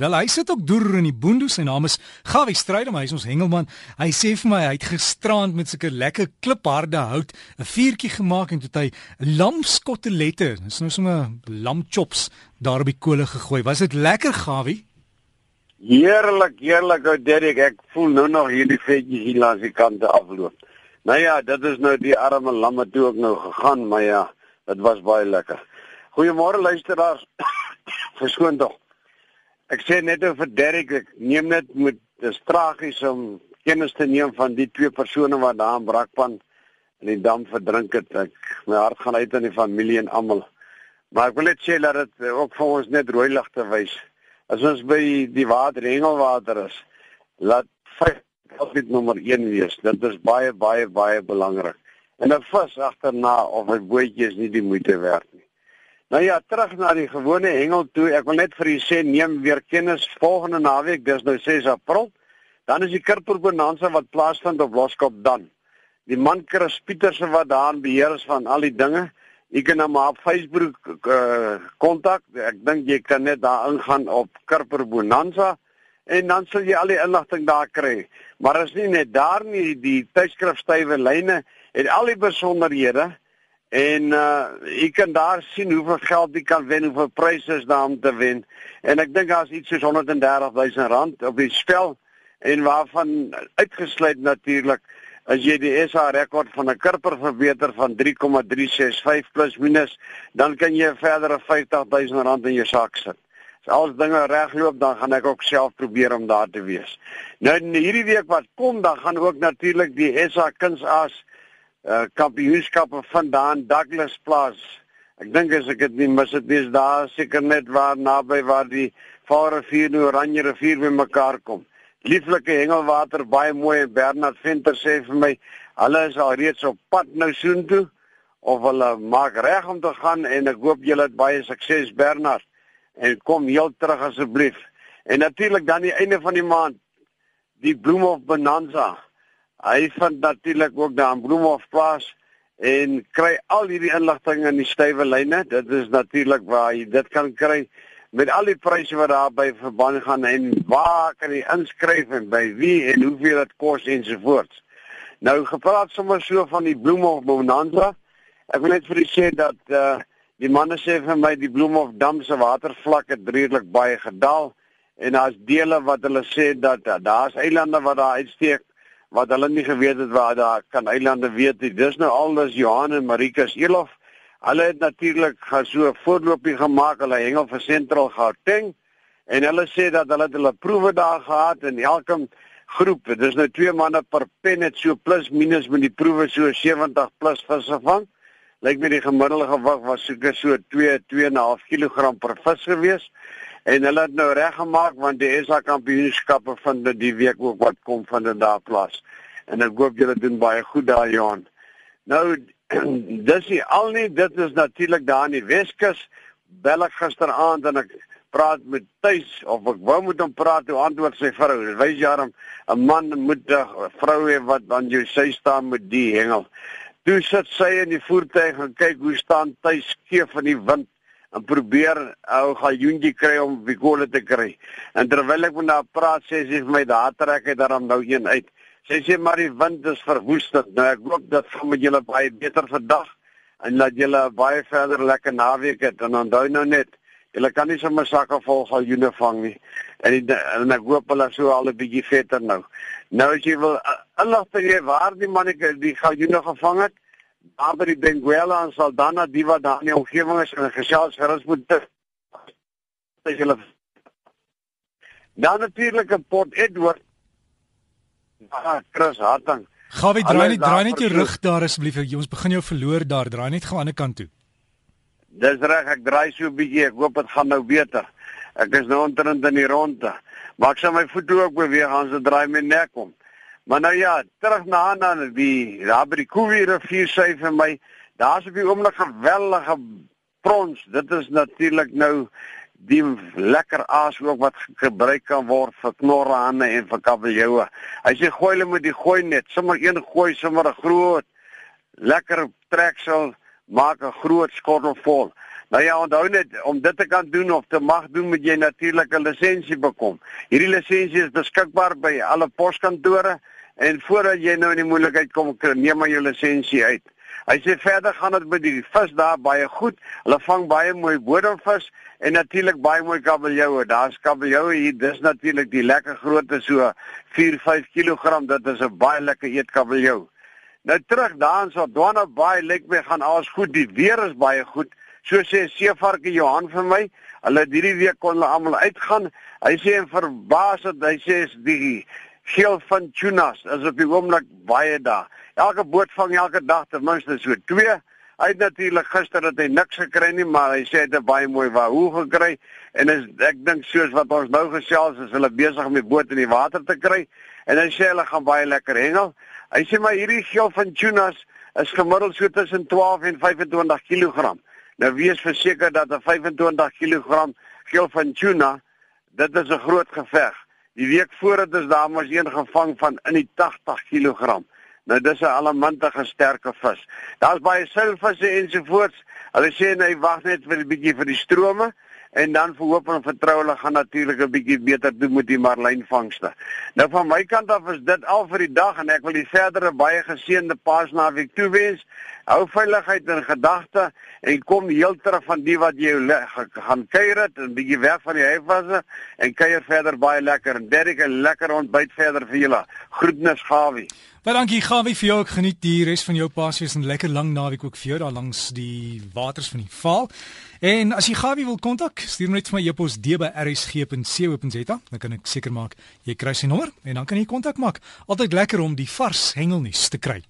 Wel hy sit ook deur in die boondoe. Sy naam is Gawie Strydom. Hy is ons hengelman. Hy sê vir my hy het gisterand met sulke lekker klipharde hout 'n vuurtjie gemaak en toe hy lamskotelette, dis nou sommer lamchops daar op die kolle gegooi. Was dit lekker Gawie? Heerlik, heerlik ou Derek. Ek voel nou nog hierdie vetjies hier langs die kante afloop. Nou ja, dit is nou die arme lamme toe ook nou gegaan, maar ja, dit was baie lekker. Goeiemôre luisteraars. Verskoon tog. Ek sê net vir Derek, ek neem net met dis tragies om kennis te neem van die twee persone wat daar in Brakpan in die dam verdrink het. Ek my hart gaan uit aan die familie en almal. Maar ek wil net sê dat dit ook vir ons net rooi ligte wys. As ons by die water, hengelwater is, laat altyd nommer 1 wees. Dit is baie baie baie belangrik. En 'n vis agterna of 'n bootjie is nie die moeite werd nie. Nou ja, terug na die gewone hengel toe. Ek wil net vir u sê neem weer kennis volgende naweek, dis nou 6 April. Dan is die Kirper Bonanza wat plaasvind op Loskop dan. Die man Chris Pieterse wat daar beheer is van al die dinge. Jy kan hom op Facebook uh, kontak. Ek dink jy kan net daar ingaan op Kirper Bonanza en dan sal jy al die inligting daar kry. Maar as nie net daar nie, die tydskrif stywe lyne het al die besonderhede En uh jy kan daar sien hoeveel geld jy kan wen, hoeveel pryse is daar om te wen. En ek dink daar's iets soos 130 000 rand op die spel en waarvan uitgesluit natuurlik as jy die SA rekord van 'n kurper verbeter van 3,365 plus minus, dan kan jy verdere 50 000 rand in jou sak sit. As alles dinge regloop, dan gaan ek ook self probeer om daar te wees. Nou hierdie week wat kom, dan gaan ook natuurlik die SA kunsaas uh kampioenskappe vandaan Douglas Plaas. Ek dink as ek dit nie mis dit is daar seker net waar naby waar die Vaalrivier en Oranje rivier by mekaar kom. Lieflike hengelwater baie mooi en Bernard Venter sê vir my hulle is al reeds op pad nou soontoe of hulle maak reg om te gaan en ek hoop julle het baie sukses Bernard en kom heel terug asseblief. En natuurlik dan die einde van die maand die Bloemhof Bonanza. Hy vind natuurlik ook daar in Bloemhof plaas en kry al hierdie inligting in die stywe lyne. Dit is natuurlik waar jy dit kan kry met al die pryse wat daarby verband gaan en waar kan jy inskryf en by wie en hoeveel dit kos ensovoorts. Nou gepraat sommer so van die Bloemhof Bonanza. Ek wil net vir u sê dat uh die manne sê vir my die Bloemhof dam se watervlak het redelik baie gedaal en daar's dele wat hulle sê dat uh, daar's eilande wat daar uitsteek wat hulle nie geweet het waar daar kan eilande weet nie. Dis nou alles Johan en Marikus Elof. Hulle het natuurlik so voorlopie gemaak. Hulle hengel vir Sentral Gauteng en hulle sê dat hulle hulle proewe daar gehad en elke groep, dis nou twee manne per pen het so plus minus met die proewe so 70 plus visse vang. Lyk my die gemiddelde gewig was seker so 2 2.5 kg per vis gewees en hulle het nou reggemaak want die SA kampioenskappe vind die week ook wat kom van dit daar plaas. En ek hoop julle doen baie goed daar Johan. Nou dis nie al nie, dit is natuurlik daar in die Weskus. Bel ek gisteraand en ek praat met Tuis of ek wou met hom praat, hoe antwoord sy vrou. Dit wys jare 'n man moet 'n vrou hê wat aan jou sy staan met die hengel. Toe sit sy in die voertuig en kyk hoe staan Tuis skeef in die wind en probeer ou galjoentjie kry om bikole te kry. En terwyl ek met haar praat, sê sy vir my daar trek hy daarom nou een uit. Sy sê maar die wind is verwoestend. Nou ek hoop dat gaan met julle baie beter vandag en dat julle baie verder lekker naweek het en onthou nou net Julle kan nie sommer sakke vol galjoene vang nie. En, die, en ek hoop hulle sou al 'n bietjie vetter nou. Nou as jy wil inligting hê waar die man die galjoene gevang het, daar by die Benguela en Saldanha die wat daar in die omgewing is en gesels gerus moet dit as jy dan natuurlik 'n Port Edward Ah, Chris Hartang. Gawie draai net draai net jou rug daar asseblief. Ons begin jou verloor daar. Draai net gou aan die kant toe. Dis reg, ek draai so 'n bietjie. Ek hoop dit gaan nou beter. Ek is nou onderin in die ronde. Maar ek sal my voete ook beweeg as dit draai my nek om. Maar nou ja, terug na aan die daar by die Koewie rivier sê vir my, daar's op die oomblik geweldige prons. Dit is natuurlik nou die lekker aas ook wat gebruik kan word vir knorrehande en vir kabeljoue. Hy sê gooi hulle met die gooi net, sommer een gooi, sommer 'n groot lekker treksel maak 'n groot skottel vol. Nou ja, onthou net om dit te kan doen of te mag doen moet jy natuurlik 'n lisensie bekom. Hierdie lisensie is beskikbaar by alle poskantore en voordat jy nou in die moeilikheid kom, neem maar jou lisensie uit. Hy sê verder gaan dit met die vis daar baie goed. Hulle vang baie mooi bodemvis en natuurlik baie mooi kabeljoue. Daar's kabeljoue hier. Dis natuurlik die lekker grootte so 4-5 kg. Dit is 'n baie lekker eetkabeljou. Nou terug daarin so Dwana Bay lyk my gaan alles goed. Die weer is baie goed. So sê Seevarke Johan vir my, hulle hierdie week kon hulle almal uitgaan. Hy sê en verbaas het, hy sê die geel van tunas is op die oomblik baie daar. Elke boot vang elke dag ten minste so 2. Hy het natuurlik gister dat hy niks gekry nie, maar hy sê hy het baie mooi wahoo gekry en is, ek dink soos wat ons nou gesels is hulle besig om die boot in die water te kry en hy sê hulle gaan baie lekker hengel. Hy sê maar hierdie geel van tunas is gemiddeld so tussen 12 en 25 kg. Nou wees verseker dat 'n 25 kg geel van tuna, dit is 'n groot geveg. Die week voor het is daar mos een gevang van in die 80 kg. Nou dis 'n allemantige sterke vis. Daar's baie seilvisse ensovoorts. Hulle sê hy wag net vir 'n bietjie vir die strome en dan verhoop en vertrou hulle gaan natuurlik 'n bietjie beter doen met die marlynvangste. Nou van my kant af is dit al vir die dag en ek wil die verdere baie geseënde Paasnaweek toewens. Hou veiligheid in gedagte en kom heel terug van die wat jy gaan kuier het en bietjie weg van die huiswasse en kuier verder baie lekker en Derek 'n lekker ontbyt verder vir julle. Groetnis Gawie. Baie dankie Gawie vir jou. Ek geniet die res van jou Paasfees en lekker lang naweek ook vir jou daar langs die waters van die Vaal. En as jy Gawie wil kontak, stuur net vir my e-pos d@rsg.co.za, dan kan ek seker maak jy kry sy nommer en dan kan jy kontak maak. Altyd lekker om die vars hengelnuus te kry.